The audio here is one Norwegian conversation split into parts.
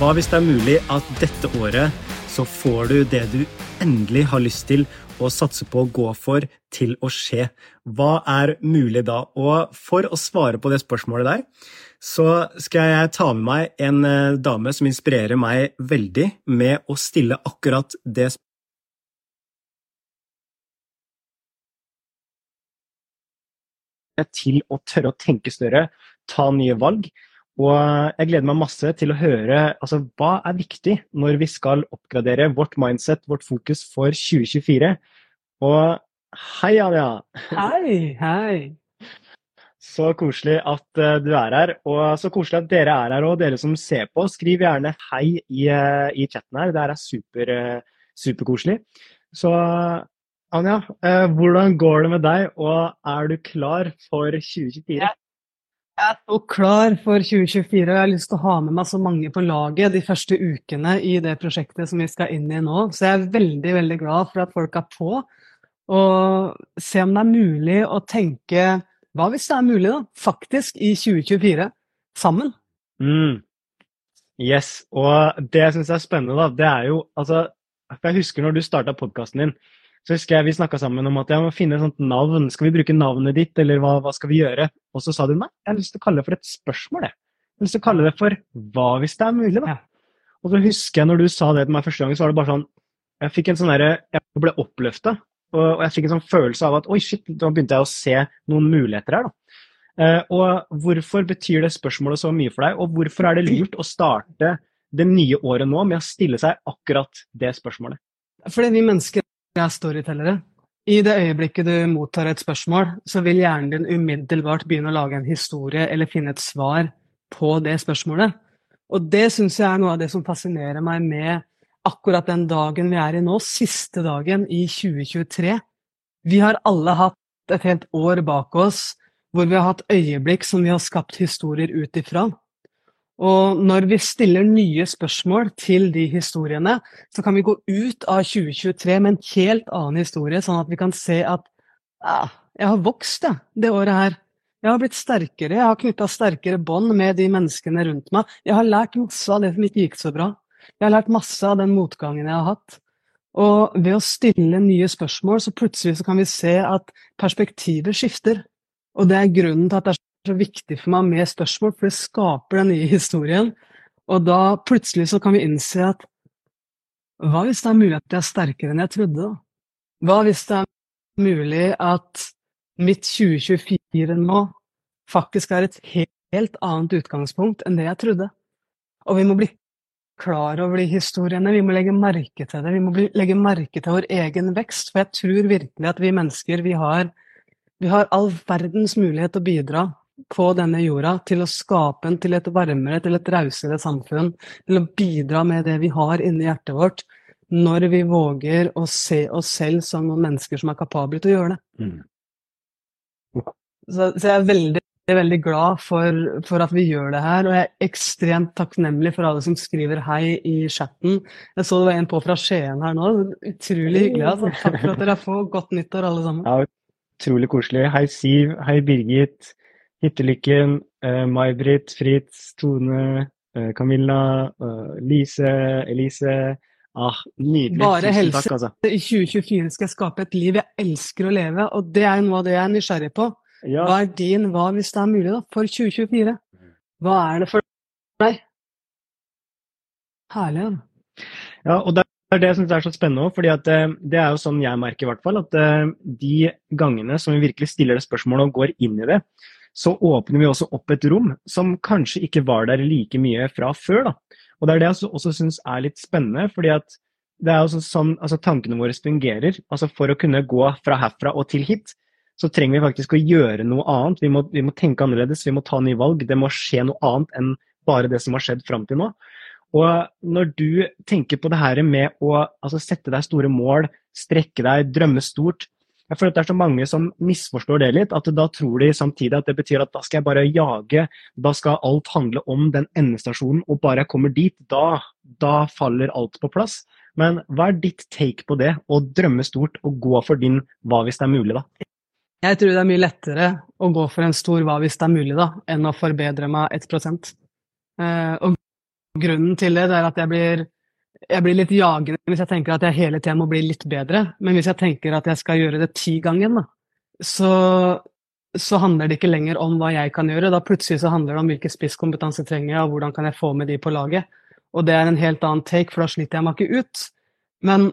Hva hvis det er mulig at dette året så får du det du endelig har lyst til å satse på å gå for, til å skje? Hva er mulig da? Og for å svare på det spørsmålet der, så skal jeg ta med meg en eh, dame som inspirerer meg veldig med å stille akkurat det spørsmålet til å tørre å tenke større, ta nye valg. Og jeg gleder meg masse til å høre altså, hva er viktig når vi skal oppgradere vårt mindset, vårt fokus for 2024. Og hei, Anja! Hei, hei! Så koselig at uh, du er her, og så koselig at dere er her. Og dere som ser på, skriv gjerne hei i, uh, i chatten her. Det er super, uh, superkoselig. Så Anja, hvordan går det med deg, og er du klar for 2024? Jeg er så klar for 2024, og jeg har lyst til å ha med meg så mange på laget de første ukene i det prosjektet som vi skal inn i nå. Så jeg er veldig, veldig glad for at folk er på. Og se om det er mulig å tenke hva hvis det er mulig, da? Faktisk i 2024. Sammen. Mm. Yes. Og det jeg syns er spennende, da, det er jo altså For jeg husker når du starta podkasten din, så husker jeg vi snakka sammen om at jeg må finne et sånt navn. Skal vi bruke navnet ditt, eller hva, hva, skal vi gjøre? Og så sa du nei, jeg har lyst til å kalle det for et spørsmål, jeg. Jeg har lyst til å kalle det for hva hvis det er mulig, da. Ja. Og så husker jeg når du sa det til meg første gang, så var det bare sånn Jeg fikk en sånn derre Jeg ble oppløfta. Og jeg fikk en sånn følelse av at oi, shit, da begynte jeg å se noen muligheter her. da. Uh, og hvorfor betyr det spørsmålet så mye for deg, og hvorfor er det lurt å starte det nye året nå med å stille seg akkurat det spørsmålet? Fordi vi mennesker er storytellere. I det øyeblikket du mottar et spørsmål, så vil hjernen din umiddelbart begynne å lage en historie eller finne et svar på det spørsmålet. Og det syns jeg er noe av det som fascinerer meg med akkurat den dagen vi er i nå, siste dagen i 2023. Vi har alle hatt et helt år bak oss hvor vi har hatt øyeblikk som vi har skapt historier ut ifra. Og når vi stiller nye spørsmål til de historiene, så kan vi gå ut av 2023 med en helt annen historie, sånn at vi kan se at ah, jeg har vokst ja, det året her. Jeg har blitt sterkere, jeg har knytta sterkere bånd med de menneskene rundt meg. Jeg har lært masse av det som ikke gikk så bra. Jeg har lært masse av den motgangen jeg har hatt. Og ved å stille nye spørsmål, så plutselig så kan vi se at perspektivet skifter. Og det er grunnen til at det er så viktig for meg med spørsmål, for det skaper den nye historien. Og da plutselig så kan vi innse at hva hvis det er mulig at jeg er sterkere enn jeg trodde? da? Hva hvis det er mulig at mitt 2024 nå faktisk er et helt annet utgangspunkt enn det jeg trodde? Og vi må bli klar over de historiene, vi må legge merke til det. Vi må legge merke til vår egen vekst. For jeg tror virkelig at vi mennesker, vi har, vi har all verdens mulighet til å bidra på denne jorda til å skape en til et varmere, til et rausere samfunn. Til å bidra med det vi har inni hjertet vårt, når vi våger å se oss selv som noen mennesker som er kapable til å gjøre det. Mm. Så, så jeg er veldig veldig glad for, for, at vi gjør det her, og jeg er ekstremt takknemlig for alle som skriver hei i chatten. Jeg så det var en på fra Skien her nå. Utrolig hyggelig. Altså. Takk for at dere får godt nyttår, alle sammen. Ja, utrolig koselig. Hei Siv, hei Birgit, Hyttelykken, uh, May-Britt, Fritz, Tone, uh, Camilla, uh, Lise, Elise. Ah, nydelig. Bare helse. Takk, altså. I 2024 skal jeg skape et liv jeg elsker å leve, og det er noe av det jeg er nysgjerrig på. Ja. Hva er din hva, hvis det er mulig, da, for 2024? Hva er det for deg? Herlig. ja. Ja, og det er det jeg syns er så spennende òg, fordi eh, det er jo sånn jeg merker i hvert fall, at eh, de gangene som vi virkelig stiller det spørsmålet og går inn i det, så åpner vi også opp et rom som kanskje ikke var der like mye fra før. da. Og det er det jeg også syns er litt spennende, fordi at det er jo sånn altså tankene våre fungerer. altså For å kunne gå fra herfra og til hit, så trenger vi faktisk å gjøre noe annet. Vi må, vi må, tenke annerledes, vi må ta nye valg. Det må skje noe annet enn bare det som har skjedd fram til nå. Og når du tenker på det her med å altså, sette deg store mål, strekke deg, drømme stort Jeg føler at det er så mange som misforstår det litt. At da tror de samtidig at det betyr at da skal jeg bare jage, da skal alt handle om den endestasjonen, og bare jeg kommer dit, da, da faller alt på plass. Men hva er ditt take på det, å drømme stort og gå for din hva hvis det er mulig, da? Jeg tror det er mye lettere å gå for en stor hva hvis det er mulig, da, enn å forbedre meg 1 eh, Og grunnen til det, det er at jeg blir, jeg blir litt jagende hvis jeg tenker at jeg hele tiden må bli litt bedre. Men hvis jeg tenker at jeg skal gjøre det ti ganger, så, så handler det ikke lenger om hva jeg kan gjøre. Da plutselig så handler det om hvilken spisskompetanse trenger jeg, og hvordan kan jeg få med de på laget. Og det er en helt annen take, for da sliter jeg meg ikke ut. Men,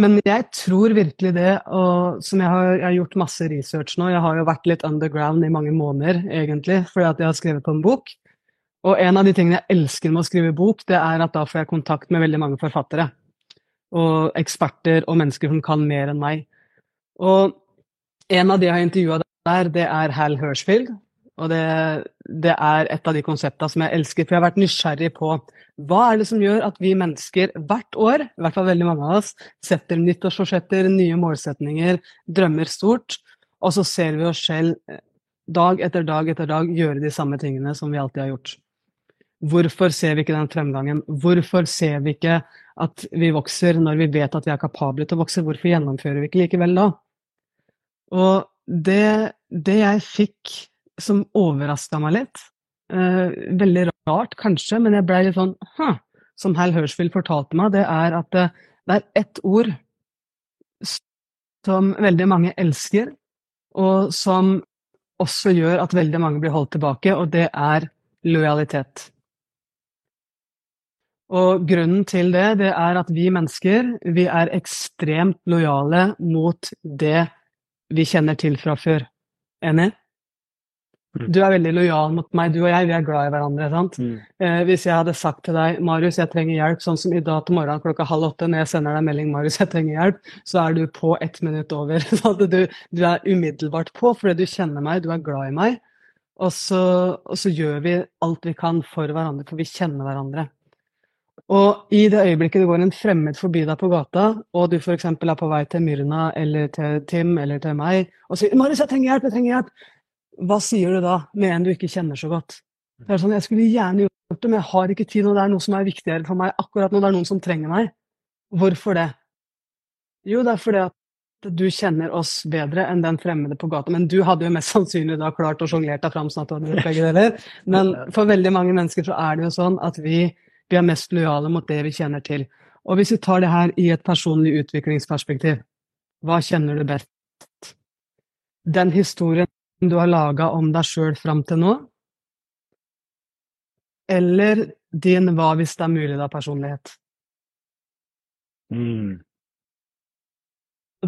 men jeg tror virkelig det, og som jeg har, jeg har, gjort masse research nå Jeg har jo vært litt underground i mange måneder, egentlig, fordi at jeg har skrevet på en bok. Og en av de tingene jeg elsker med å skrive bok, det er at da får jeg kontakt med veldig mange forfattere. Og eksperter og mennesker som kan mer enn meg. Og en av de jeg har intervjua der, det er Hal Hirschfield. Og det, det, er et av de konsepta som jeg elsker, for jeg har vært nysgjerrig på hva er det som gjør at vi mennesker hvert år, i hvert fall veldig mange av oss, setter nyttårsforsetter, nye målsetninger, drømmer stort, og så ser vi oss selv dag etter dag etter dag gjøre de samme tingene som vi alltid har gjort. Hvorfor ser vi ikke den fremgangen? Hvorfor ser vi ikke at vi vokser når vi vet at vi er kapable til å vokse? Hvorfor gjennomfører vi ikke likevel da? Og det, det jeg fikk som overraska meg litt, eh, veldig rart kanskje, men jeg ble litt sånn Hæ? Som Hal Hirschfield fortalte meg, det er at det, det er ett ord som veldig mange elsker, og som også gjør at veldig mange blir holdt tilbake, og det er lojalitet. Og grunnen til det, det er at vi mennesker, vi er ekstremt lojale mot det vi kjenner til fra før. Enig? Mm. Du er veldig lojal mot meg, du og jeg, vi er glad i hverandre. sant? Mm. Eh, hvis jeg hadde sagt til deg Marius, jeg trenger hjelp, sånn som i dag til morgenen klokka halv åtte, når jeg sender deg melding Marius, jeg trenger hjelp, så er du på ett minutt over. du, du, er umiddelbart på fordi du kjenner meg, du er glad i meg. Og så, og så gjør vi alt vi kan for hverandre, for vi kjenner hverandre. Og i det øyeblikket det går en fremmed forbi deg på gata, og du f.eks. er på vei til Myrna eller til Tim eller til meg og sier 'Marius, jeg trenger hjelp, jeg trenger hjelp', hva sier du da med en du ikke kjenner så godt? Det er sånn, Jeg skulle gjerne gjort det, men jeg har ikke tid, og det er noe som er viktigere for meg akkurat nå. Det er noen som trenger meg. Hvorfor det? Jo, det er fordi at du kjenner oss bedre enn den fremmede på gata. Men du hadde jo mest sannsynlig da klart å sjonglere deg fram sånn at du hadde gjort begge deler. Men for veldig mange mennesker så er det jo sånn at vi vi er mest lojale mot det vi kjenner til. Og hvis vi tar det her i et personlig utviklingsperspektiv, hva kjenner du best? Den historien du har laga om deg sjøl fram til nå? Eller din hva hvis det er mulig da personlighet? Mm.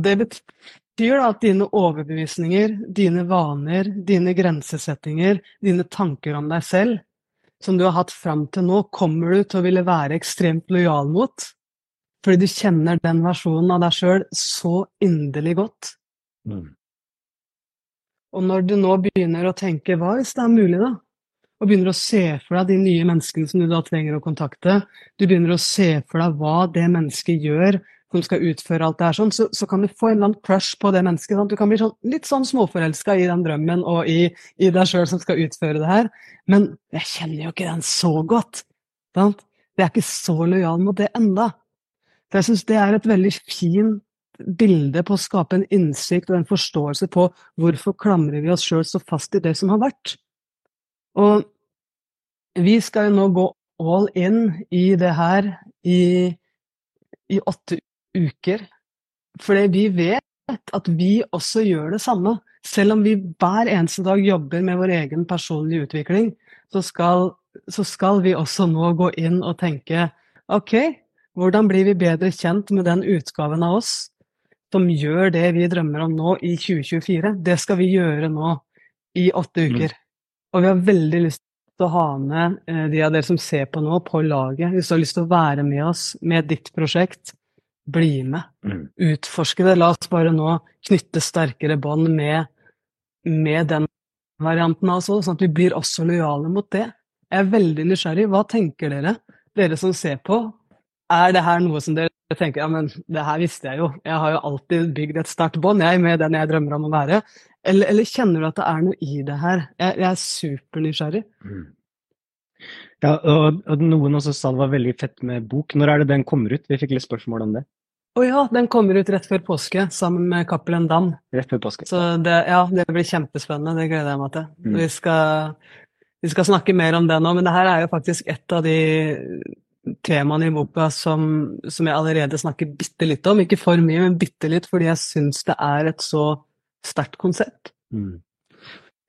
Det betyr da at dine overbevisninger, dine vaner, dine grensesettinger, dine tanker om deg selv som du har hatt fram til nå, kommer du til å ville være ekstremt lojal mot. Fordi du kjenner den versjonen av deg sjøl så inderlig godt. Mm. Og når du nå begynner å tenke hva hvis det er mulig, da? Og begynner å se for deg de nye menneskene som du da trenger å kontakte, du begynner å se for deg hva det mennesket gjør som skal utføre alt det her, sånn, så, så, kan du få en eller annen crush på det mennesket. Sant? Du kan bli sånn, litt sånn småforelska i den drømmen og i, i deg sjøl som skal utføre det her. Men jeg kjenner jo ikke den så godt. Sant? Jeg er ikke så lojal mot det enda. Så jeg syns det er et veldig fint bilde på å skape en innsikt og en forståelse på hvorfor klamrer vi oss sjøl så fast i det som har vært. Og vi skal jo nå gå all in i det her i, i åtte uker. Fordi vi vet at vi også gjør det samme. Selv om vi hver eneste dag jobber med vår egen personlige utvikling, så skal, så skal vi også nå gå inn og tenke OK, hvordan blir vi bedre kjent med den utgaven av oss som gjør det vi drømmer om nå i 2024? Det skal vi gjøre nå i åtte mm. uker. Og vi har veldig lyst til å ha med eh, de av dere som ser på nå, på laget. Hvis du har lyst til å være med oss med ditt prosjekt, bli med. Mm. Utforske det. La oss bare nå knytte sterkere bånd med, med, den varianten av oss òg, sånn at vi blir også lojale mot det. Jeg er veldig nysgjerrig. Hva tenker dere, dere som ser på? Er det her noe som dere tenker ja, men det her visste jeg jo, jeg har jo alltid bygd et sterkt bånd jeg med den jeg drømmer om å være. Eller, eller, kjenner du at det er noe i det her? Jeg, jeg er supernysgjerrig. Mm. Ja, og, og, noen også sa det var veldig fett med bok. Når er det den kommer ut? Vi fikk litt spørsmål om det. Å oh ja, den kommer ut rett før påske sammen med Cappelen Dam. Rett før påske. Så det, ja, det blir kjempespennende. Det gleder jeg meg til. Mm. Vi skal Vi skal snakke mer om det nå, men det her er jo faktisk et av de temaene i boka som, som jeg allerede snakker bitte litt om. Ikke for mye, men bitte litt, fordi jeg syns det er et så sterkt konsept. Mm.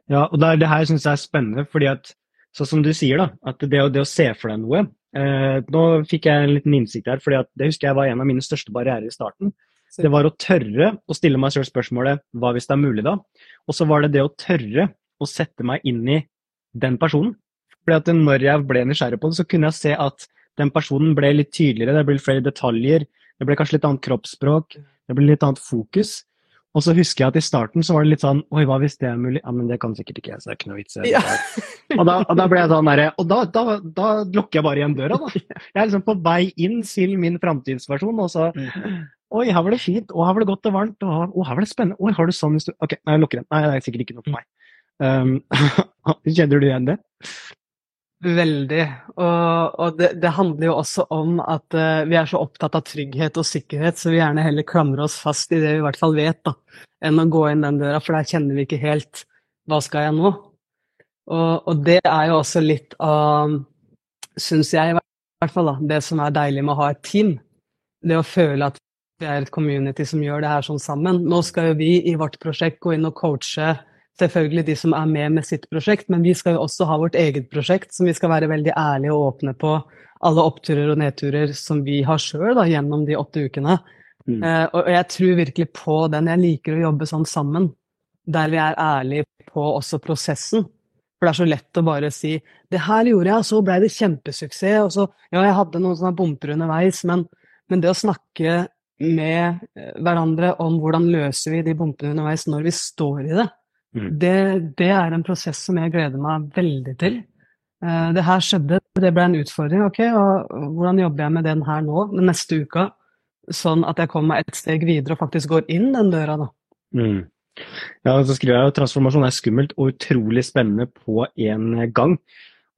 Ja, og det, det her syns jeg er spennende, fordi at sånn som du sier, da, at det, det å se for deg noe eh, Nå fikk jeg en liten innsikt her, for det husker jeg var en av mine største barrierer i starten. Det var å tørre å stille meg selv spørsmålet hva hvis det er mulig, da? Og så var det det å tørre å sette meg inn i den personen. Fordi at når jeg ble nysgjerrig på det, så kunne jeg se at den personen ble litt tydeligere, det ble flere detaljer, det ble kanskje litt annet kroppsspråk, det ble litt annet fokus. Og så husker jeg at i starten så var det litt sånn Oi, hva hvis det er mulig? Ja, men det kan sikkert ikke jeg, så det er ikke noe vits. Ja. og, da, og, da, ble jeg sånn derre Og da, da, da, lukker jeg bare igjen døra, da. Jeg er liksom på vei inn til min framtidsversjon, og så Oi, her var det fint. Å, her var det godt og varmt. Å, her var det spennende. Oi, har du sånn du Ok, nei, jeg lukker den. Nei, det er sikkert ikke noe for meg. Um, kjenner du igjen det? Veldig. Og, og det, det, handler jo også om at uh, vi er så opptatt av trygghet og sikkerhet, så vi gjerne heller klamrer oss fast i det vi i hvert fall vet, da, enn å gå inn den døra, for der kjenner vi ikke helt hva skal jeg nå? Og, og det er jo også litt av, syns jeg i hvert fall, da, det som er deilig med å ha et team. Det å føle at vi er et community som gjør det her sånn sammen. Nå skal jo vi i vårt prosjekt gå inn og coache selvfølgelig de som er med med sitt prosjekt, men vi skal jo også ha vårt eget prosjekt som vi skal være veldig ærlige og åpne på. Alle oppturer og nedturer som vi har sjøl gjennom de åtte ukene. Mm. Uh, og jeg tror virkelig på den. Jeg liker å jobbe sånn sammen, der vi er ærlige på også prosessen. For det er så lett å bare si 'det her gjorde jeg, og så ble det kjempesuksess', og så Ja, jeg hadde noen sånne bumper underveis, men, men det å snakke med eh, hverandre om hvordan løser vi de bumpene underveis når vi står i det. Det, det, er en prosess som jeg gleder meg veldig til. Uh, det her skjedde, det ble en utfordring. Ok, og hvordan jobber jeg med den her nå, den neste uka? Sånn at jeg kommer meg et steg videre og faktisk går inn den døra, da. Mm. Ja, så skriver jeg jo transformasjon er skummelt og utrolig spennende på en gang.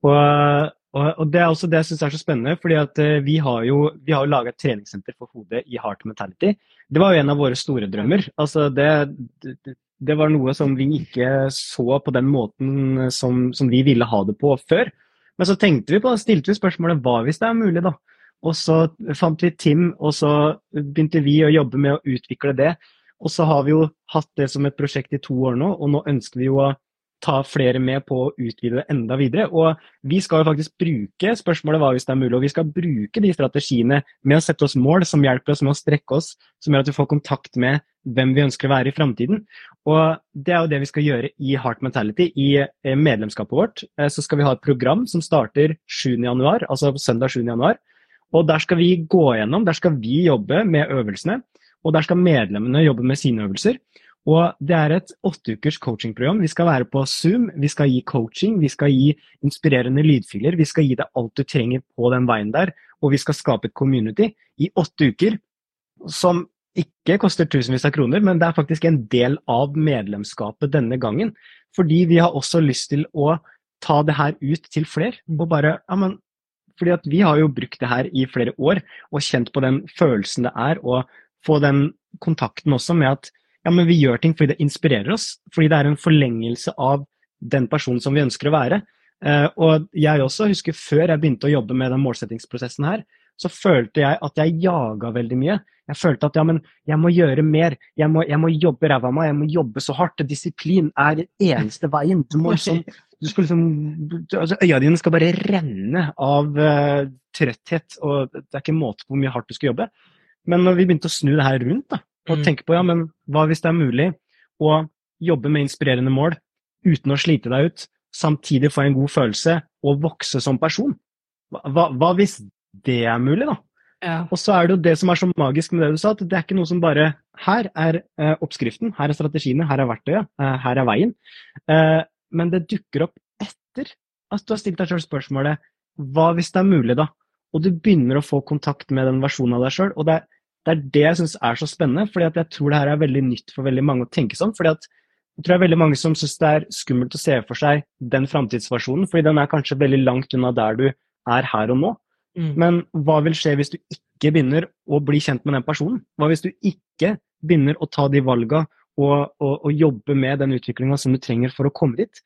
Og, og, og det er også det jeg syns er så spennende, fordi at uh, vi har jo vi har laga et treningssenter for hodet i Heart Mentality. Det var jo en av våre store drømmer. Altså det, det, det var noe som vi ikke så på den måten som, som, vi ville ha det på før. Men så tenkte vi på, stilte vi spørsmålet hva hvis det er mulig, da? Og så fant vi Tim, og så begynte vi å jobbe med å utvikle det. Og så har vi jo hatt det som et prosjekt i to år nå, og nå ønsker vi jo å ta flere med på å utvide det enda videre. Og vi skal jo faktisk bruke spørsmålet hva hvis det er mulig, og vi skal bruke de strategiene med å sette oss mål som hjelper oss med å strekke oss, som gjør at vi får kontakt med hvem vi ønsker å være i framtiden. Og det er jo det vi skal gjøre i Heart Mentality. I eh, medlemskapet vårt eh, så skal vi ha et program som starter 7.1, altså søndag 7.1. Og der skal vi gå gjennom, der skal vi jobbe med øvelsene. Og der skal medlemmene jobbe med sine øvelser. Og det er et åtteukers coachingprogram. Vi skal være på Zoom, vi skal gi coaching, vi skal gi inspirerende lydfiler. Vi skal gi deg alt du trenger på den veien der, og vi skal skape et community i åtte uker som ikke koster tusenvis av kroner, men det er faktisk en del av medlemskapet denne gangen. Fordi vi har også lyst til å ta det her ut til flere. Og bare, ja, men, fordi at vi har jo brukt det her i flere år og kjent på den følelsen det er å få den kontakten også med at ja, men vi gjør ting fordi det inspirerer oss. Fordi det er en forlengelse av den personen som vi ønsker å være. Uh, og jeg også husker før jeg begynte å jobbe med den målsettingsprosessen her, så følte jeg at jeg jaga veldig mye. Jeg følte at ja, men jeg må gjøre mer. Jeg må, jeg må jobbe ræva av meg. Jeg må jobbe så hardt. Disiplin er den eneste veien. Du må liksom, du skal liksom altså, Øya dine skal bare renne av uh, trøtthet, og det er ikke måte på hvor mye hardt du skal jobbe. Men når vi begynte å snu det her rundt, da, og mm. tenke på ja, men hva hvis det er mulig å jobbe med inspirerende mål uten å slite deg ut, samtidig få en god følelse og vokse som person? Hva, hva hvis det er mulig, da? Ja. Og så er det jo det som er så magisk med det du sa, at det er ikke noe som bare Her er eh, oppskriften, her er strategiene, her er verktøyet, eh, her er veien. Eh, men det dukker opp etter at du har stilt deg sjøl spørsmålet Hva hvis det er mulig, da? Og du begynner å få kontakt med den versjonen av deg sjøl. Og det er, det er, det jeg syns er så spennende, fordi jeg tror det her er veldig nytt for veldig mange å tenke sånn. fordi at jeg tror det er veldig mange som syns det er skummelt å se for seg den framtidsversjonen, fordi den er kanskje veldig langt unna der du er her og nå. Mm. Men hva vil skje hvis du ikke begynner å bli kjent med den personen? Hva hvis du ikke begynner å ta de valga og, og, og jobbe med den utviklinga som du trenger for å komme dit?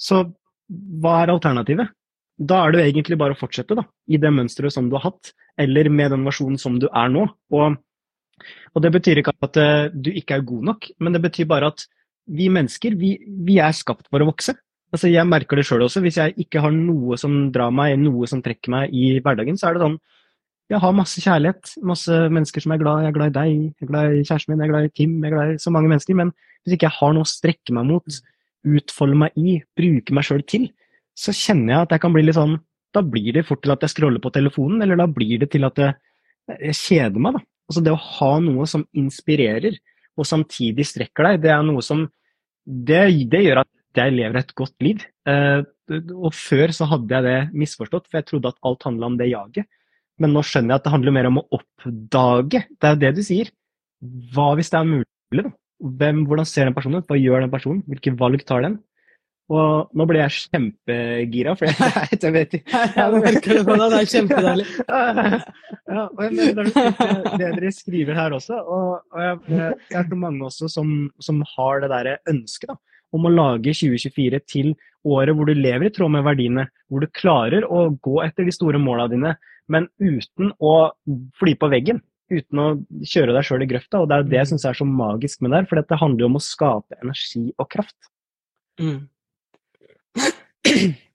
Så hva er alternativet? Da er det jo egentlig bare å fortsette da, i det mønsteret som du har hatt, eller med den versjonen som du er nå. Og, og det betyr ikke at uh, du ikke er god nok, men det betyr bare at vi mennesker, vi, vi er skapt for å vokse. Altså, jeg merker det sjøl også. Hvis jeg ikke har noe som drar meg, noe som trekker meg i hverdagen, så er det sånn Jeg har masse kjærlighet, masse mennesker som er glad. Jeg er glad i deg, jeg er glad i kjæresten min, jeg er glad i Tim, jeg er glad i så mange mennesker. Men hvis ikke jeg har noe å strekke meg mot, utfolde meg i, bruke meg sjøl til, så kjenner jeg at jeg kan bli litt sånn Da blir det fort til at jeg scroller på telefonen, eller da blir det til at jeg, jeg kjeder meg, da. Altså det å ha noe som inspirerer, og samtidig strekker deg, det er noe som det, det gjør at jeg lever et godt liv. Eh, og før så hadde jeg det misforstått, for jeg trodde at alt handla om det jaget. Men nå skjønner jeg at det handler mer om å oppdage. Det er jo det du sier. Hva hvis det er mulig? Hvem, hvordan ser den personen ut? Hva gjør den personen? Hvilke valg tar den? Og nå ble jeg kjempegira, for jeg, jeg vet ikke Ja, det merker du på deg. Det er kjempedeilig. ja, og jeg mener det det dere skriver her også. Og, og jeg, jeg er så mange også som, som har det derre ønsket da, om å lage 2024 til året hvor du lever i tråd med verdiene, hvor du klarer å gå etter de store måla dine, men uten å fly på veggen. Uten å kjøre deg sjøl i grøfta. Og det er det jeg syns er så magisk med det her, for det handler jo om å skape energi og kraft. Mm.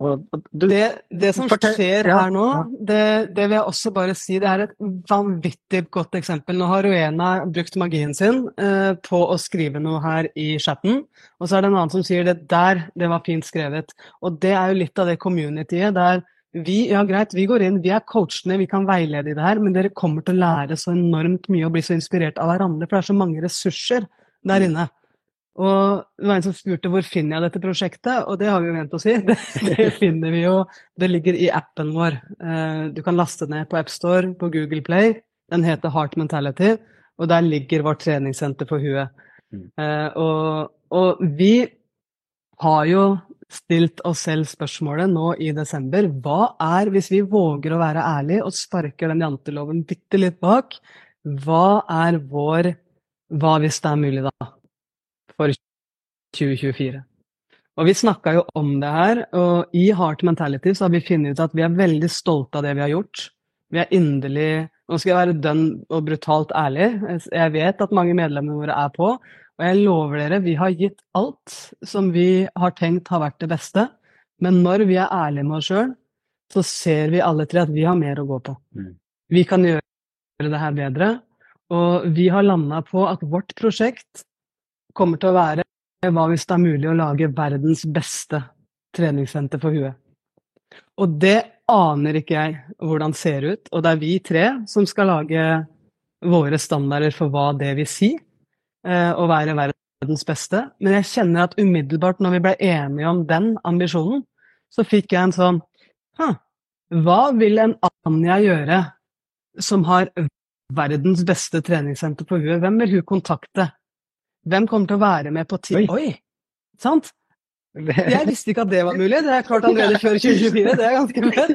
Du, Det, det som Fortell- skjer her nå, det, det vil jeg også bare si, det er et vanvittig godt eksempel. Nå har Ruena brukt magien sin eh, på å skrive noe her i chatten, og så er det en annen som sier det der, det var fint skrevet. Og det er jo litt av det communityet der vi, ja greit, vi går inn, vi er coachene, vi kan veilede i det her, men dere kommer til å lære så enormt mye og bli så inspirert av hverandre, for det er så mange ressurser der inne. Og det var en som spurte hvor finner jeg dette prosjektet, og det har vi jo vent å si. Det, det finner vi jo, det ligger i appen vår. Eh, Du kan laste ned på AppStore, på Google Play. Den heter Heart Mentality, og der ligger vårt treningssenter for huet. Mm. Eh, Og, og vi har jo stilt oss selv spørsmålet nå i desember. Hva er, hvis vi våger å være ærlige og sparker den janteloven bitte litt bak, hva er vår Hva hvis det er mulig, da? For 2024. Og vi snakka jo om det her, og i Heart Mentality så har vi funnet ut at vi er veldig stolte av det vi har gjort. Vi er inderlig Nå skal jeg være dønn og brutalt ærlig. Jeg vet at mange medlemmene våre er på, og jeg lover dere, vi har gitt alt som vi har tenkt har vært det beste. Men når vi er ærlige med oss sjøl, så ser vi alle tre at vi har mer å gå på. Mm. Vi kan gjøre det her bedre. Og vi har landa på at vårt prosjekt kommer til å være hva hvis det er mulig å lage verdens beste treningssenter for huet. Og det aner ikke jeg hvordan ser ut, og det er vi tre som skal lage våre standarder for hva det vil si eh, å være verdens beste. Men jeg kjenner at umiddelbart når vi ble enige om den ambisjonen, så fikk jeg en sånn hva vil en Anja gjøre som har verdens beste treningssenter på huet? Hvem vil hun kontakte? Hvem kommer til å være med på ti... Oi. Oi! Sant? Jeg visste ikke at det var mulig. Det er klart allerede før 2024. Det er ganske fett.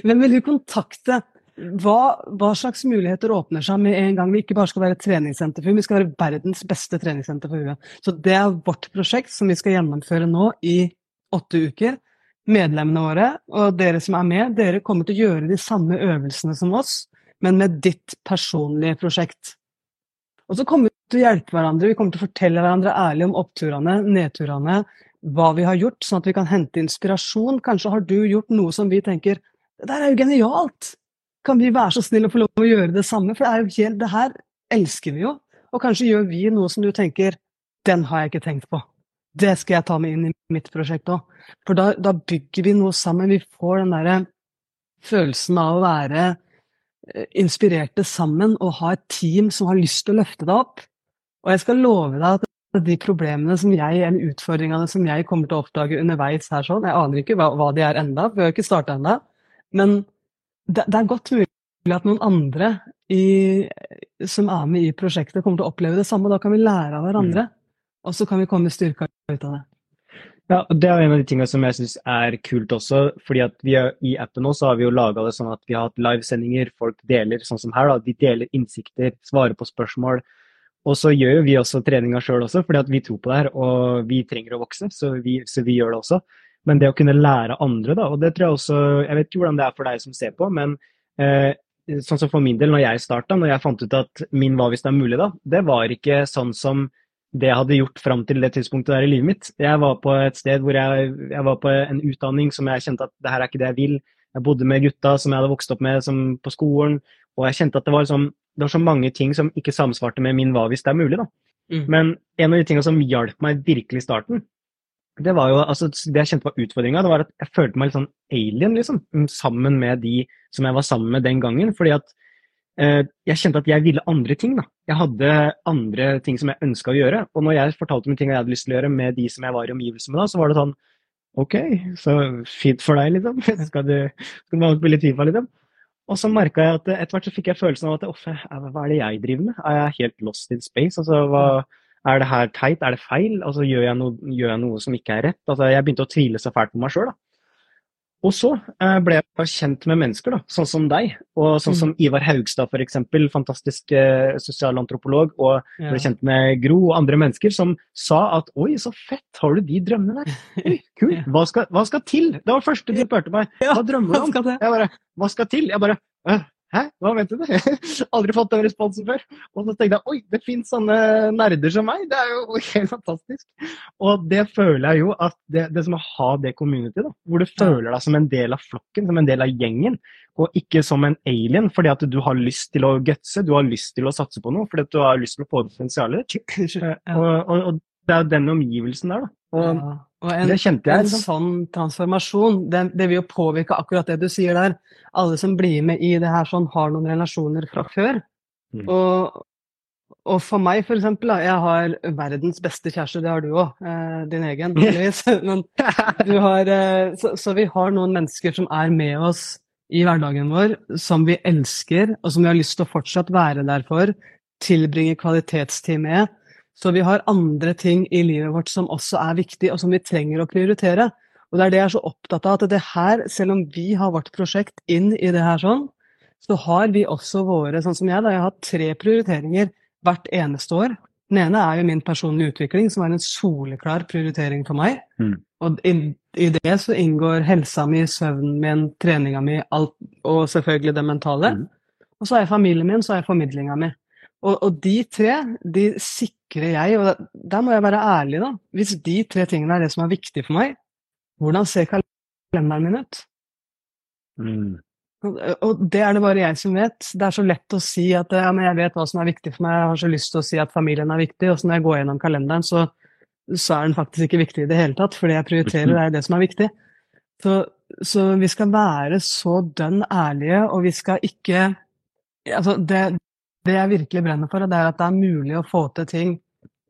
Hvem vil du kontakte? Hva, hva slags muligheter åpner seg med en gang vi ikke bare skal være et treningssenter for huet, vi skal være verdens beste treningssenter for huet. Så det er vårt prosjekt som vi skal gjennomføre nå i åtte uker. Medlemmene våre og dere som er med, dere kommer til å gjøre de samme øvelsene som oss, men med ditt personlige prosjekt. Og så kommer vi til å hjelpe hverandre, vi kommer til å fortelle hverandre ærlig om oppturene, nedturene, hva vi har gjort, sånn at vi kan hente inspirasjon. Kanskje har du gjort noe som vi tenker det der er jo genialt! Kan vi være så snill å få lov å gjøre det samme? For det er jo helt, det her elsker vi jo. Og kanskje gjør vi noe som du tenker den har jeg ikke tenkt på. Det skal jeg ta med inn i mitt prosjekt òg. For da, da bygger vi noe sammen. Vi får den derre følelsen av å være inspirerte sammen og ha et team som har lyst til å løfte deg opp. Og jeg skal love deg at de problemene som jeg, eller utfordringene som jeg kommer til å oppdage underveis her sånn, jeg aner ikke hva, hva de er enda, for vi har ikke starta enda, men det, det er godt mulig at noen andre i, som er med i prosjektet, kommer til å oppleve det samme. Da kan vi lære av hverandre, og så kan vi komme styrka ut av det. Ja, Det er en av de tingene som jeg syns er kult også. fordi at vi er, I appen nå så har vi jo laga det sånn at vi har hatt livesendinger. Folk deler, sånn som her, da. De deler innsikter, svarer på spørsmål. Og så gjør jo vi også treninga sjøl også, fordi at vi tror på det her, og vi trenger å vokse, så vi, så vi gjør det også. Men det å kunne lære andre, da, og det tror jeg også Jeg vet ikke hvordan det er for deg som ser på, men eh, sånn som for min del, når jeg starta, når jeg fant ut at min hva hvis det er mulig, da, det var ikke sånn som det jeg hadde gjort fram til det tidspunktet der i livet mitt. Jeg var på et sted hvor jeg, jeg var på en utdanning som jeg kjente at det her er ikke det jeg vil. Jeg bodde med gutta som jeg hadde vokst opp med på skolen, og jeg kjente at det var, liksom, det var, så mange ting som ikke samsvarte med min hva hvis det er mulig. da. Mm. Men en av de tingene som hjalp meg virkelig i starten, det var jo, altså det jeg kjente var utfordringa, det var at jeg følte meg litt sånn alien, liksom. Sammen med de som jeg var sammen med den gangen. fordi at jeg kjente at jeg ville andre ting. da. Jeg hadde andre ting som jeg ønska å gjøre. Og når jeg fortalte om ting jeg hadde lyst til å gjøre med de som jeg var i omgivelse med, da, så var det sånn OK, så fint for deg, liksom. Skal du, skal du spille Fifa, liksom? Og så merka jeg at etter hvert så fikk jeg følelsen av at hva er det jeg driver med? Er jeg helt lost in space? Altså, hva, er det her teit? Er det feil? Altså, gjør, jeg noe, gjør jeg noe som ikke er rett? Altså, jeg begynte å tvile så fælt på meg sjøl. Og så eh, ble jeg kjent med mennesker, da, sånn som deg, og sånn som mm. Ivar Haugstad f.eks., fantastisk eh, sosialantropolog, og ja. ble kjent med Gro og andre mennesker som sa at 'oi, så fett, har du de drømmene der'? Oi, kult, hva hva skal til? Det var det første de spurte meg. Hva drømmer du om? Jeg bare, hva skal til? Jeg bare Hæ, hva mente du? Aldri fått den responsen før. Og så tenkte jeg oi, det fins sånne nerder som meg. Det er jo helt fantastisk. Og det føler jeg jo at det, det som å ha det community, da, hvor du føler deg som en del av flokken, som en del av gjengen, og ikke som en alien fordi at du har lyst til å gutse, du har lyst til å satse på noe, fordi at du har lyst til å få potensialet ditt. Og, og, og, det er jo den omgivelsen der, da. Og, ja. Og en, det kjente jeg. En liksom. sånn transformasjon, det, det, vil jo påvirke akkurat det du sier der. Alle som blir med i det her sånn, har noen relasjoner fra før. Mm. Og, og, for meg, for eksempel, da, jeg har verdens beste kjæreste, det har du òg. Eh, din egen, heldigvis. Men du har eh, så, så, vi har noen mennesker som er med oss i hverdagen vår, som vi elsker, og som vi har lyst til å fortsatt være der for. Tilbringe kvalitetstid med så vi har andre ting i livet vårt som også er viktig, og som vi trenger å prioritere. Og det er det jeg er så opptatt av, at det her, selv om vi har vårt prosjekt inn i det her sånn, så har vi også våre, sånn som jeg, da, jeg har tre prioriteringer hvert eneste år. Den ene er jo min personlige utvikling, som er en soleklar prioritering for meg. Mm. Og i, i, det så inngår helsa mi, søvnen min, treninga mi, alt, og selvfølgelig det mentale. Mm. Og så har jeg familien min, så har jeg formidlinga mi. Og, og, de tre de sikrer jeg, og der må jeg være ærlig, da. Hvis de tre tingene er det som er viktig for meg, hvordan ser kalenderen min ut? Mm. Og, og det er det bare jeg som vet. Det er så lett å si at ja, jeg vet hva som er viktig for meg, jeg har så lyst til å si at familien er viktig, og så når jeg går gjennom kalenderen, så, så er den faktisk ikke viktig i det hele tatt, fordi jeg prioriterer, det er det som er viktig. Så, så vi skal være så dønn ærlige, og vi skal ikke Altså, det, det jeg virkelig brenner for, det er at det er mulig å få til ting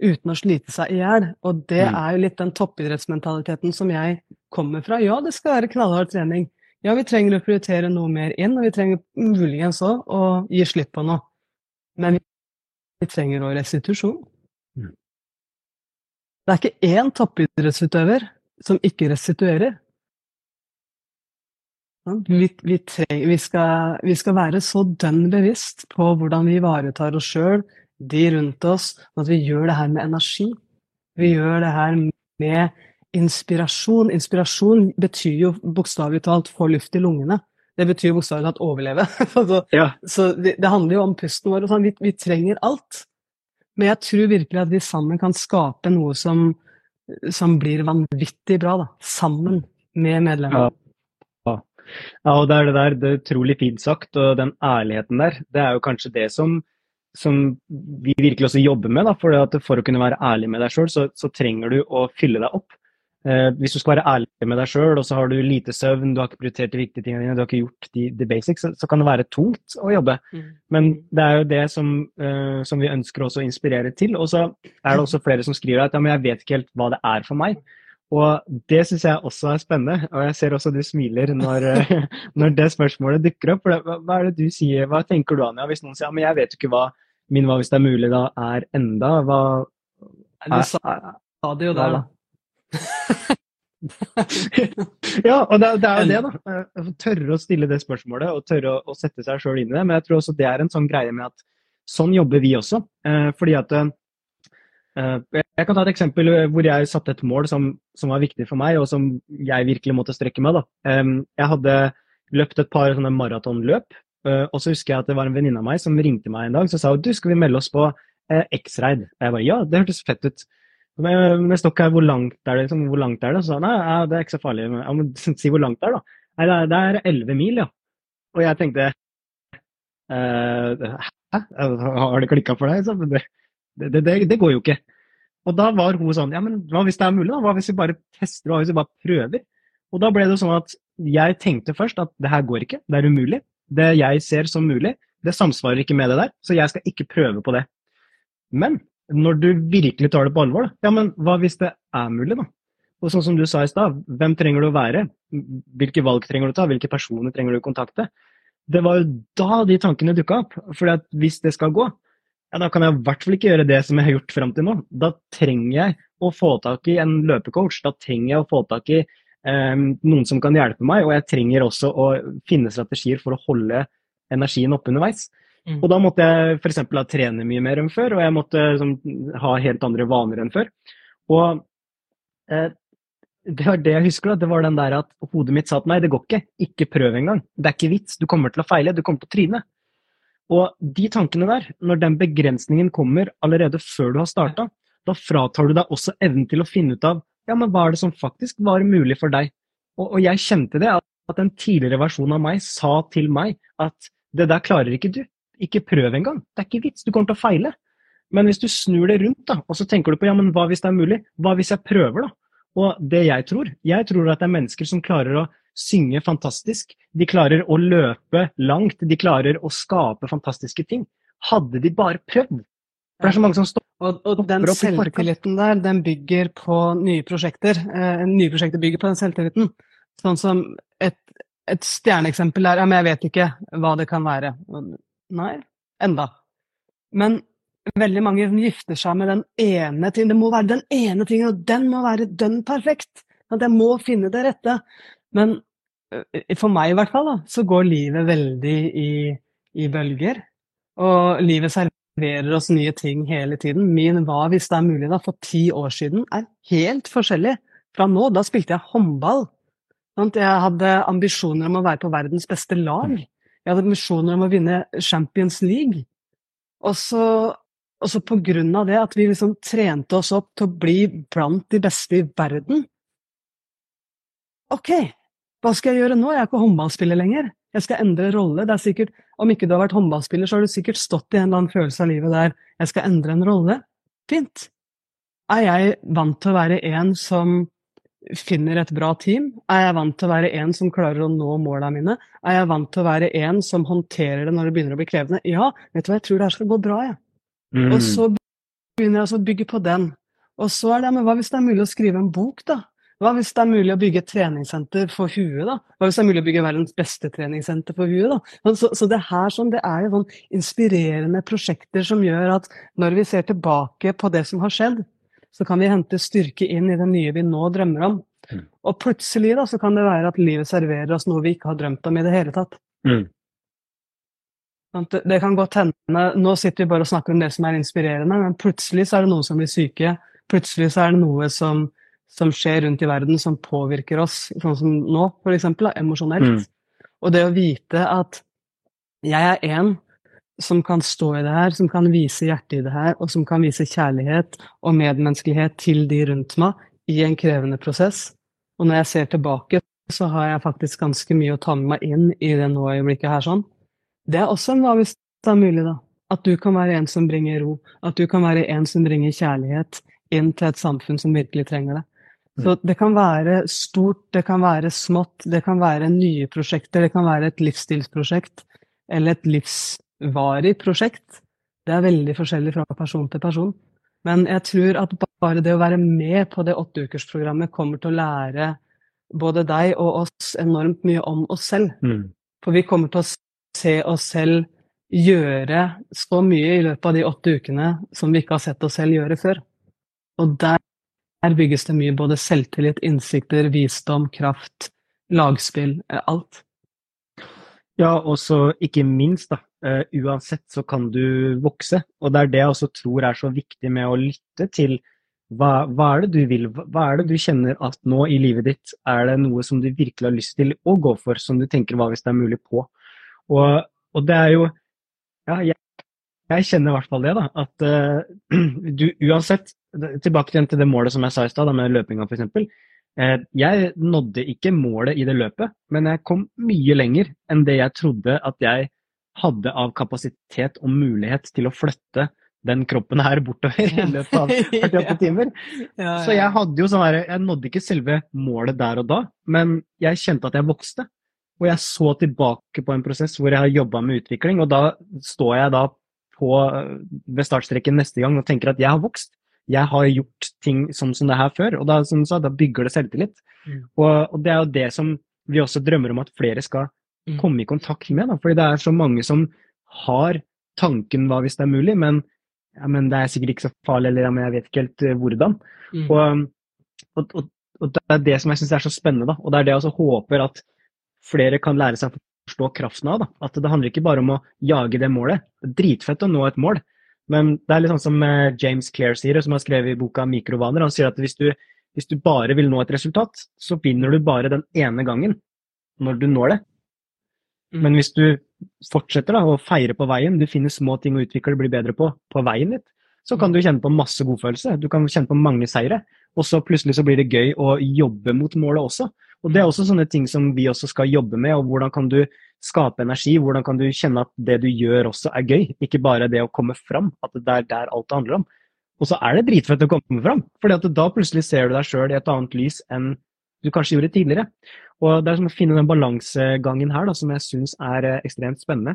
uten å slite seg i hjel. Og det mm. er jo litt den toppidrettsmentaliteten som jeg kommer fra. Ja, det skal være knallhard trening. Ja, vi trenger å prioritere noe mer inn, og vi trenger muligens òg å gi slipp på noe. Men vi trenger òg restitusjon. Mm. Det er ikke én toppidrettsutøver som ikke restituerer. Vi, vi, trenger, vi, skal, vi, skal, være så dønn bevisst på hvordan vi ivaretar oss sjøl, de rundt oss, at vi gjør det her med energi. Vi gjør det her med inspirasjon. Inspirasjon betyr jo bokstavelig talt få luft i lungene. Det betyr bokstavelig talt overleve. så, ja. så det, det, handler jo om pusten vår. og sånn. Vi, vi, trenger alt. Men jeg tror virkelig at vi sammen kan skape noe som, som blir vanvittig bra, da. Sammen med medlemmene. Ja. Ja, og det er det der, det er utrolig fint sagt, og den ærligheten der, det er jo kanskje det som, som vi virkelig også jobber med. Da, for, for å kunne være ærlig med deg sjøl, så, så, trenger du å fylle deg opp. Eh, hvis du skal være ærlig med deg sjøl, og så har du lite søvn, du har ikke prioritert de viktige tingene dine, du har ikke gjort de, de basics, så, så, kan det være tungt å jobbe. Mm. Men det er jo det som, eh, som vi ønsker også å inspirere til. Og så er det også flere som skriver at ja, men jeg vet ikke helt hva det er for meg. Og det syns jeg også er spennende, og jeg ser også du smiler når, når det spørsmålet dukker opp. For hva er det du sier, hva tenker du Anja, hvis noen sier men jeg vet jo ikke hva min hva hvis det er mulig da er enda? Hva Du sa, sa det jo der, da. ja, og det, det, er jo det, da. Tørre å stille det spørsmålet og tørre å, å sette seg sjøl inn i det. Men jeg tror også det er en sånn greie med at sånn jobber vi også. Eh, fordi at eh, Jeg kan ta et eksempel hvor jeg satte et mål som, som, var viktig for meg, og som jeg virkelig måtte strekke meg. Da. Jeg hadde løpt et par sånne maratonløp, og så husker jeg at det var en venninne av meg som ringte meg en dag og sa du, skal vi melde oss på X-Raid. Jeg bare ja, det hørtes fett ut. Men jeg står ikke her, hvor langt er det? Liksom, hvor langt er det? Så sa han nei, det er ikke så farlig. jeg må si hvor langt det er, da. Nei, det er elleve mil, ja. Og jeg tenkte Hæ? Har det klikka for deg? Det, det, det, det, går jo ikke. Og da var hun sånn Ja, men hva hvis det er mulig, da? Hva hvis vi bare tester, hva hvis vi bare prøver? Og da ble det sånn at jeg tenkte først at det her går ikke, det er umulig. Det jeg ser som mulig, det samsvarer ikke med det der, så jeg skal ikke prøve på det. Men når du virkelig tar det på alvor, da, ja, men hva hvis det er mulig, da? Og sånn som du sa i stad, hvem trenger du å være? Hvilke valg trenger du å ta? Hvilke personer trenger du å kontakte? Det var jo da de tankene dukka opp. For hvis det skal gå, ja, da kan jeg i hvert fall ikke gjøre det som jeg har gjort fram til nå. Da trenger jeg å få tak i en løpecoach. Da trenger jeg å få tak i eh, noen som kan hjelpe meg, og jeg trenger også å finne strategier for å holde energien oppe underveis. Mm. Og da måtte jeg f.eks. trene mye mer enn før, og jeg måtte som, ha helt andre vaner enn før. Og eh, det var det jeg husker, da. Det var den der at hodet mitt sa til meg det går ikke, ikke prøv engang. Det er ikke vits, du kommer til å feile, du kommer til å tryne. Og de tankene der, når den begrensningen kommer allerede før du har starta, da fratar du deg også evnen til å finne ut av ja, men hva er det som faktisk var mulig for deg. Og, og jeg kjente det, at, en tidligere versjon av meg sa til meg at det der klarer ikke du. Ikke prøv engang. Det er ikke vits, du kommer til å feile. Men hvis du snur det rundt, da, og så tenker du på ja, men hva hvis det er mulig? Hva hvis jeg prøver, da? Og det jeg tror, jeg tror at det er mennesker som klarer å synge fantastisk. De klarer å løpe langt. De klarer å skape fantastiske ting. Hadde de bare prøvd. For det er så mange som står og, og den selvtilliten der, den bygger på nye prosjekter. Eh, nye prosjekter bygger på den selvtilliten. Sånn som et, et stjerneeksempel er Ja, men jeg vet ikke hva det kan være. Nei, enda. Men veldig mange gifter seg med den ene tingen. Det må være den ene tingen, og den må være dønn perfekt. At jeg må finne det rette. Men for meg i hvert fall, da, så går livet veldig i, i bølger. Og livet serverer oss nye ting hele tiden. Min hva hvis det er mulig da, for ti år siden er helt forskjellig fra nå. Da spilte jeg håndball. Jeg hadde ambisjoner om å være på verdens beste lag. Jeg hadde ambisjoner om å vinne Champions League. Og så og så på grunn av det, at vi liksom trente oss opp til å bli blant de beste i verden Ok, hva skal jeg gjøre nå? Jeg er ikke håndballspiller lenger. Jeg skal endre rolle. Det er sikkert, Om ikke du har vært håndballspiller, så har du sikkert stått i en eller annen følelse av livet der jeg skal endre en rolle. Fint. Er jeg vant til å være en som finner et bra team? Er jeg vant til å være en som klarer å nå måla mine? Er jeg vant til å være en som håndterer det når det begynner å bli krevende? Ja, vet du hva, jeg tror det her skal gå bra, jeg. Mm. Og så begynner jeg altså å bygge på den. Og så er det, men hva hvis det er mulig å skrive en bok, da? Hva hvis det er mulig å bygge et treningssenter for huet, da? Hva hvis det er mulig å bygge verdens beste treningssenter for huet, da? Så, så det her sånn, det er jo sånn inspirerende prosjekter som gjør at når vi ser tilbake på det som har skjedd, så kan vi hente styrke inn i det nye vi nå drømmer om. Mm. Og plutselig da, så kan det være at livet serverer oss noe vi ikke har drømt om i det hele tatt. Mm. Det kan godt hende Nå sitter vi bare og snakker om det som er inspirerende, men plutselig så er det noen som blir syke. Plutselig så er det noe som, som skjer rundt i verden som påvirker oss, sånn som nå, f.eks. emosjonelt. Mm. Og det å vite at jeg er en som kan stå i det her, som kan vise hjertet i det her, og som kan vise kjærlighet og medmenneskelighet til de rundt meg i en krevende prosess. Og når jeg ser tilbake, så har jeg faktisk ganske mye å ta med meg inn i det nå-øyeblikket her sånn. Det er også en hva hvis det er mulig, da. At du kan være en som bringer ro. At du kan være en som bringer kjærlighet inn til et samfunn som virkelig trenger det. Så mm. det kan være stort, det kan være smått, det kan være nye prosjekter, det kan være et livsstilsprosjekt eller et livsvarig prosjekt. Det er veldig forskjellig fra person til person. Men jeg tror at bare det å være med på det åtteukersprogrammet kommer til å lære både deg og oss enormt mye om oss selv. Mm. For vi kommer til å se oss selv gjøre så mye i løpet av de åtte ukene som vi ikke har sett oss selv gjøre før. Og der bygges det mye både selvtillit, innsikter, visdom, kraft, lagspill, eh, alt. Ja, og så ikke minst, da. Uh, uansett så kan du vokse. Og det er det jeg også tror er så viktig med å lytte til hva, hva, er det du vil, hva er det du kjenner at nå i livet ditt er det noe som du virkelig har lyst til å gå for, som du tenker hva hvis det er mulig på. Og, og det er jo Ja, jeg, jeg kjenner i hvert fall det, da. At uh, du uansett Tilbake igjen til det målet som jeg sa i stad, med løpinga f.eks. Uh, jeg nådde ikke målet i det løpet, men jeg kom mye lenger enn det jeg trodde at jeg hadde av kapasitet og mulighet til å flytte den kroppen her bortover i løpet av 48 timer. ja, ja. Så jeg hadde jo sånn her, jeg nådde ikke selve målet der og da, men jeg kjente at jeg vokste. Og jeg så tilbake på en prosess hvor jeg har jobba med utvikling, og da står jeg da på, ved startstreken neste gang og tenker at jeg har vokst. Jeg har gjort ting sånn som det her før, og da, som du sa, da bygger det selvtillit. Mm. Og, og, det er jo det som vi også drømmer om at flere skal mm. komme i kontakt med. Da. Fordi det er så mange som har tanken hva hvis det er mulig, men ja, men det er sikkert ikke så farlig, eller ja, men jeg vet ikke helt uh, hvordan. Mm. Og, og, og, og, det er det som jeg syns er så spennende, da. Og det er det jeg også håper at flere kan lære seg å forstå kraften av. da. At det handler ikke bare om å jage det målet. Det er dritfett å nå et mål, men det er litt sånn som eh, James Clare sier, som har skrevet i boka 'Mikrovaner'. Han sier at hvis du, hvis du bare vil nå et resultat, så vinner du bare den ene gangen når du når det. Mm. Men hvis du fortsetter da, å feire på veien, du finner små ting å utvikle og bli bedre på på veien ditt, så kan du kjenne på masse godfølelse. Du kan kjenne på mange seire. Og så plutselig så blir det gøy å jobbe mot målet også. Og det er mm. også sånne ting som vi også skal jobbe med. og Hvordan kan du skape energi? Hvordan kan du kjenne at det du gjør også er gøy? Ikke bare det å komme fram, at det er der alt det handler om. Og så er det dritfett å komme fram, for da plutselig ser du deg sjøl i et annet lys enn du kanskje gjorde tidligere. Og Det er som å finne den balansegangen her da, som jeg syns er eh, ekstremt spennende.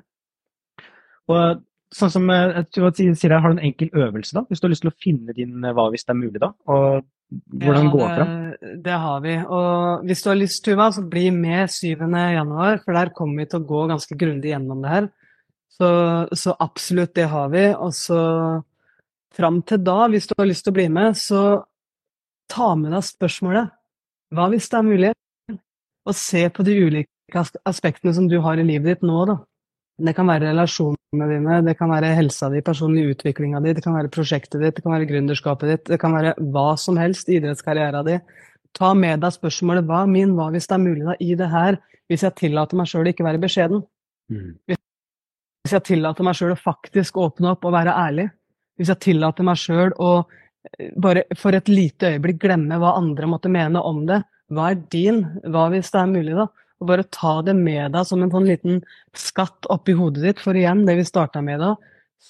Og sånn som jeg, jeg sier, Har en enkel øvelse, da, hvis du har lyst til å finne din eh, hva hvis det er mulig? da, og hvordan ja, gå fram? Det, har vi. Og hvis du har lyst, Tuva, så bli med 7. januar, for der kommer vi til å gå ganske grundig gjennom det her. Så, så absolutt, det har vi. Og så fram til da, hvis du har lyst til å bli med, så ta med deg spørsmålet hva hvis det er mulig? Å se på de ulike aspektene som du har i livet ditt nå, da. Det kan være relasjonene dine, det kan være helsa di, personlig utviklinga di, det kan være prosjektet ditt, det kan være gründerskapet ditt, det kan være hva som helst, idrettskarriera di. Ta med deg spørsmålet hva min, hva hvis det er mulig da, i det her, hvis jeg tillater meg sjøl å ikke være beskjeden? Mm. Hvis jeg tillater meg sjøl å faktisk åpne opp og være ærlig? Hvis jeg tillater meg sjøl å bare for et lite øyeblikk glemme hva andre måtte mene om det. Hva er din? Hva hvis det er mulig, da? Og bare ta det med deg som en sånn liten skatt oppi hodet ditt. For igjen, det vi starta med da,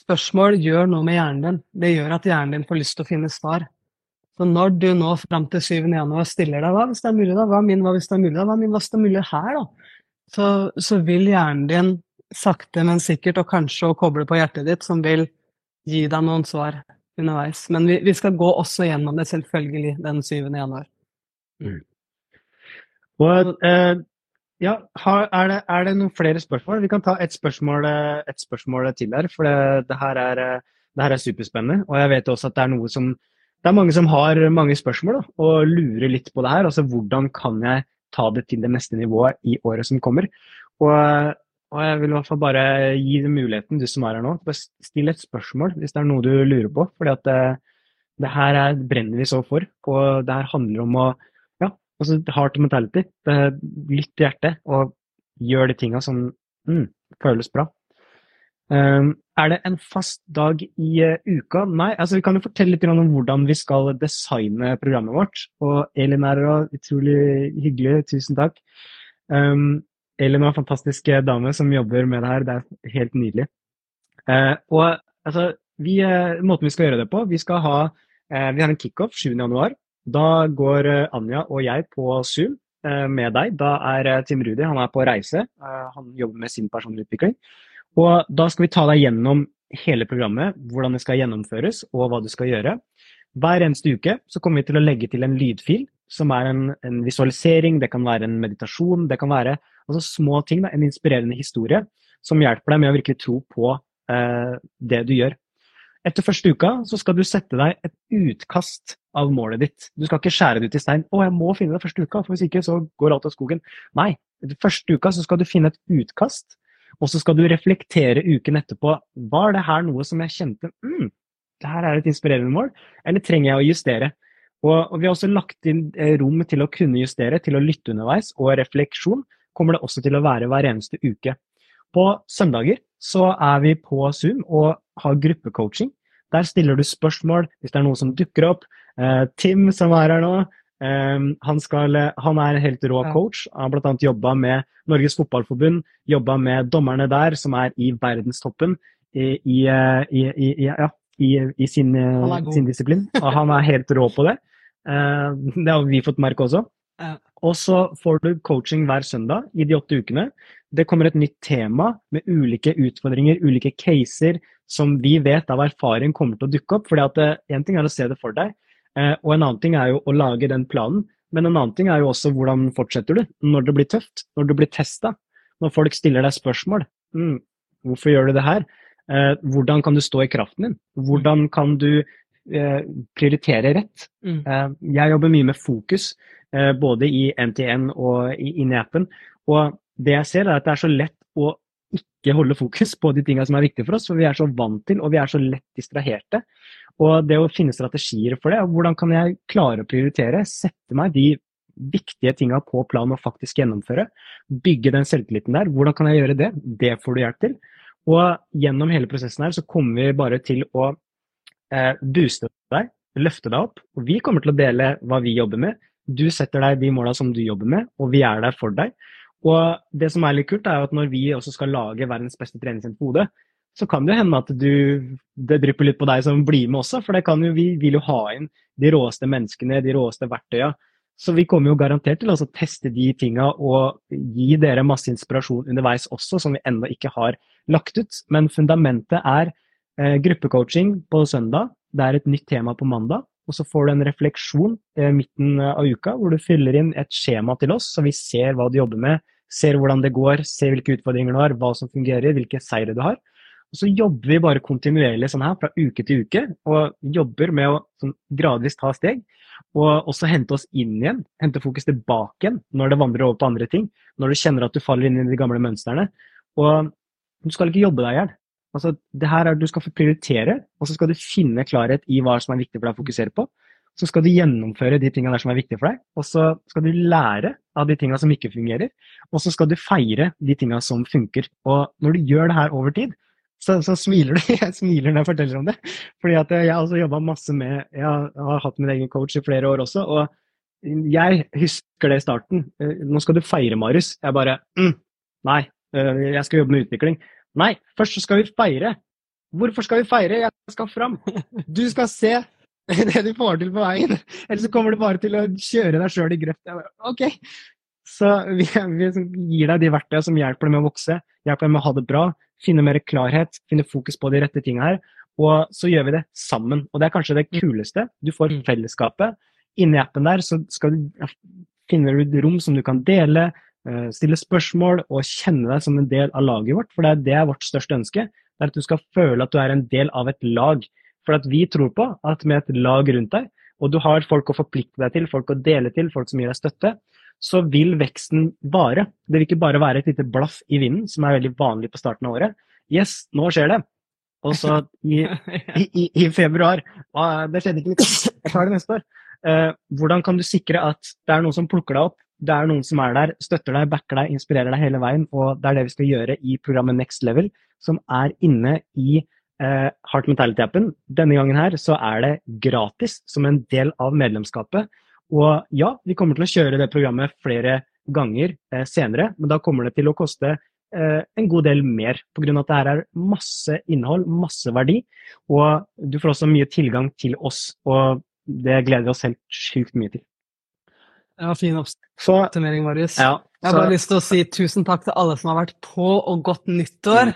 spørsmål gjør noe med hjernen din. Det gjør at hjernen din får lyst til å finne svar. Så når du nå fram til 7. januar stiller deg hva hvis det er mulig, da? Hva er min hva hvis det er mulig, da? Hva er min hva hvis det er mulig her, da? Så, så vil hjernen din sakte, men sikkert, og kanskje å koble på hjertet ditt, som vil gi deg noen svar underveis. Men vi, vi, skal gå også gjennom det, selvfølgelig, den 7. januar. Mm. Og, eh, ja, er, det, er, det, noen flere spørsmål? Vi kan ta et spørsmål, et spørsmål til her. For det, det, her er, det, her er, superspennende. Og jeg vet også at det er noe som Det er mange som har mange spørsmål da, og lurer litt på det her. Altså hvordan kan jeg ta det til det neste nivået i året som kommer? Og og jeg vil i hvert fall bare gi deg muligheten, du som er her nå, å stille et spørsmål hvis det er noe du lurer på. fordi at det, eh, det her er, brenner vi så for. Og det her handler om å altså hard mentality. Lytt til hjertet og gjør de tinga som mm, føles bra. Um, er det en fast dag i uh, uka? Nei, altså vi kan jo fortelle litt om hvordan vi skal designe programmet vårt. Og Elin er utrolig hyggelig, tusen takk. Um, Elin er en fantastisk dame som jobber med det her. Det er helt nydelig. Uh, og altså, vi, uh, måten vi skal gjøre det på Vi skal ha eh, vi har en kickoff 7.1. Da går eh, Anja og jeg på Zoom eh, med deg. Da er eh, Tim Rudi han er på reise. han jobber med sin personlige utvikling. Og da skal vi ta deg gjennom hele programmet, hvordan det skal gjennomføres og hva du skal gjøre. Hver eneste uke så kommer vi til å legge til en lydfil som er en, en visualisering, det kan være en meditasjon, det kan være Altså små ting, da, en inspirerende historie som hjelper deg med å virkelig tro på eh, det du gjør. Etter første uka så skal du sette deg et utkast av målet ditt. Du skal ikke skjære det ut i stein. 'Å, jeg må finne det første uka, for hvis ikke så går alt av skogen'. Nei. Første uka så skal du finne et utkast, og så skal du reflektere uken etterpå. Var det her noe som jeg kjente mm, det her er et inspirerende mål, eller trenger jeg å justere? Og, og vi har også lagt inn eh, rom til å kunne justere, til å lytte underveis, og refleksjon kommer det også til å være hver eneste uke. På søndager så er vi på Zoom og har gruppecoaching. Der stiller du spørsmål hvis det er noe som dukker opp. Eh, Tim, som er her nå, eh, han, skal, han, er en helt rå coach. Han har bl.a. jobba med Norges Fotballforbund, jobba med dommerne der, som er i verdenstoppen i, i, eh, i, ja, i sin, sin, disiplin. Og han er helt rå på det. Det har vi fått merke også. Og så får du coaching hver søndag i de åtte ukene. Det kommer et nytt tema med ulike utfordringer, ulike caser, som vi vet av erfaring kommer til å dukke opp. fordi at Én ting er å se det for deg, og en annen ting er jo å lage den planen. Men en annen ting er jo også hvordan fortsetter du når det blir tøft, når du blir testa. Når folk stiller deg spørsmål. Mm, hvorfor gjør du det her? Eh, hvordan kan du stå i kraften din? Hvordan kan du eh, prioritere rett? Mm. Eh, jeg jobber mye med fokus, eh, både i NTN og inn i appen. Og det jeg ser, er at det er så lett å ikke holde fokus på de tingene som er viktige for oss, for vi er så vant til, og vi er så lett distraherte. Og det å finne strategier for det, hvordan kan jeg klare å prioritere, sette meg de viktige tinga på plan og faktisk gjennomføre, bygge den selvtilliten der, hvordan kan jeg gjøre det? Det får du hjelp til. Og gjennom hele prosessen her så kommer vi bare til å eh, booste deg, løfte deg opp. Og vi kommer til å dele hva vi jobber med. Du setter deg de måla som du jobber med, og vi er der for deg. Og det som er litt kult, er at når vi også skal lage verdens beste treningssenter på hodet, så kan det hende at du, det drypper litt på deg som blir med også. For jo, vi vil jo ha inn de råeste menneskene, de råeste verktøya. Så vi kommer jo garantert til å teste de tinga og gi dere masse inspirasjon underveis også, som vi ennå ikke har lagt ut. Men fundamentet er eh, gruppecoaching på søndag. Det er et nytt tema på mandag. Og så får du en refleksjon i eh, midten av uka hvor du fyller inn et skjema til oss, så vi ser hva du jobber med, ser hvordan det går, ser hvilke utfordringer du har, hva som fungerer, hvilke seire du har. Og så jobber vi bare kontinuerlig sånn her fra uke til uke, og jobber med å sånn, gradvis ta steg. Og også hente oss inn igjen, hente fokus tilbake igjen når det vandrer over på andre ting. Når du kjenner at du faller inn i de gamle mønstrene. Og du skal ikke jobbe deg i hjel. Altså, det her er Du skal prioritere, og så skal du finne klarhet i hva som er viktig for deg å fokusere på. Så skal du gjennomføre de tingene der som er viktige for deg, og så skal du lære av de tingene som ikke fungerer. Og så skal du feire de tingene som funker. Og når du gjør det her over tid, så, så smiler du. Jeg smiler når jeg forteller om det. Fordi at jeg har også jobba masse med Jeg har hatt min egen coach i flere år også. og jeg husker det i starten. Eh, nå skal du feire, Marius. Jeg bare mm, Nei, eh, jeg skal jobbe med utvikling. Nei, først så skal vi feire. Hvorfor skal vi feire? Jeg skal fram. Du skal se det du får til på veien. Eller så kommer du bare til å kjøre deg sjøl i grøft. Ok. Så vi, vi, gir deg de verktøyene som hjelper deg med å vokse, hjelper deg med å ha det bra, finne mer klarhet, finne fokus på de rette tingene her. Og så gjør vi det sammen. Og det er kanskje det kuleste. Du får mm. fellesskapet. Inni appen der så skal du, finner du rom som du kan dele, stille spørsmål og kjenne deg som en del av laget vårt. For det er, det er vårt største ønske. Det er at du skal føle at du er en del av et lag. For at vi tror på at med et lag rundt deg, og du har folk å forplikte deg til, folk å dele til, folk som gir deg støtte, så vil veksten vare. Det vil ikke bare være et lite blaff i vinden, som er veldig vanlig på starten av året. Yes, nå skjer det. Og så i, i, i, februar Det skjedde ikke. Jeg tar det neste år. Eh, hvordan kan du sikre at det er noen som plukker deg opp, det er noen som er der, støtter deg, backer deg, inspirerer deg hele veien. Og det er det vi skal gjøre i programmet Next Level, som er inne i eh, Heart Mentality-appen. Denne gangen her så er det gratis som en del av medlemskapet. Og ja, vi kommer til å kjøre det programmet flere ganger eh, senere, men da kommer det til å koste eh, en god del mer, pga. at det her er masse innhold, masse verdi. Og du får også mye tilgang til oss, og det gleder vi oss helt sjukt mye til. Ja, fin oppsummering, Marius. Ja, jeg har bare lyst til å si tusen takk til alle som har vært på, og godt nyttår.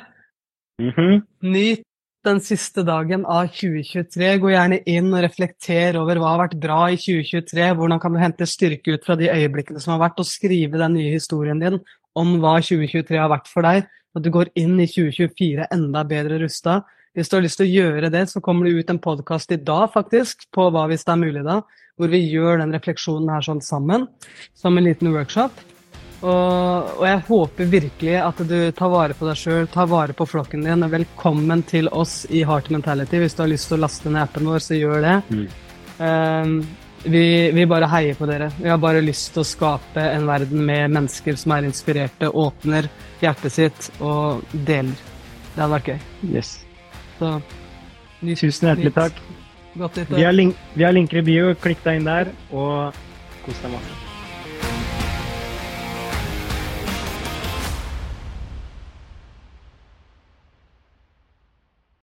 Mm -hmm. Nyt den siste dagen av 2023. Gå gjerne inn og reflekter over hva har vært bra i 2023. Hvordan kan du hente styrke ut fra de øyeblikkene som har vært, og skrive den nye historien din om hva 2023 har vært for deg. At du går inn i 2024 enda bedre rusta. Hvis du har lyst til å gjøre det, så kommer det ut en podkast i dag, faktisk, på hva hvis det er mulig da, hvor vi gjør den refleksjonen her sånn sammen, som en liten workshop. Og, og jeg håper virkelig at du tar vare på deg sjøl, tar vare på flokken din. og Velkommen til oss i Heart Mentality. Hvis du har lyst til å laste ned appen vår, så gjør det. Mm. Um, vi, vi bare heier på dere. Vi har bare lyst til å skape en verden med mennesker som er inspirerte, åpner hjertet sitt og deler. Det hadde vært gøy. Yes. Så Nytt, Tusen hjertelig nytt. takk. Vi har, link vi har linker i bio. Klikk deg inn der, og kos deg masse.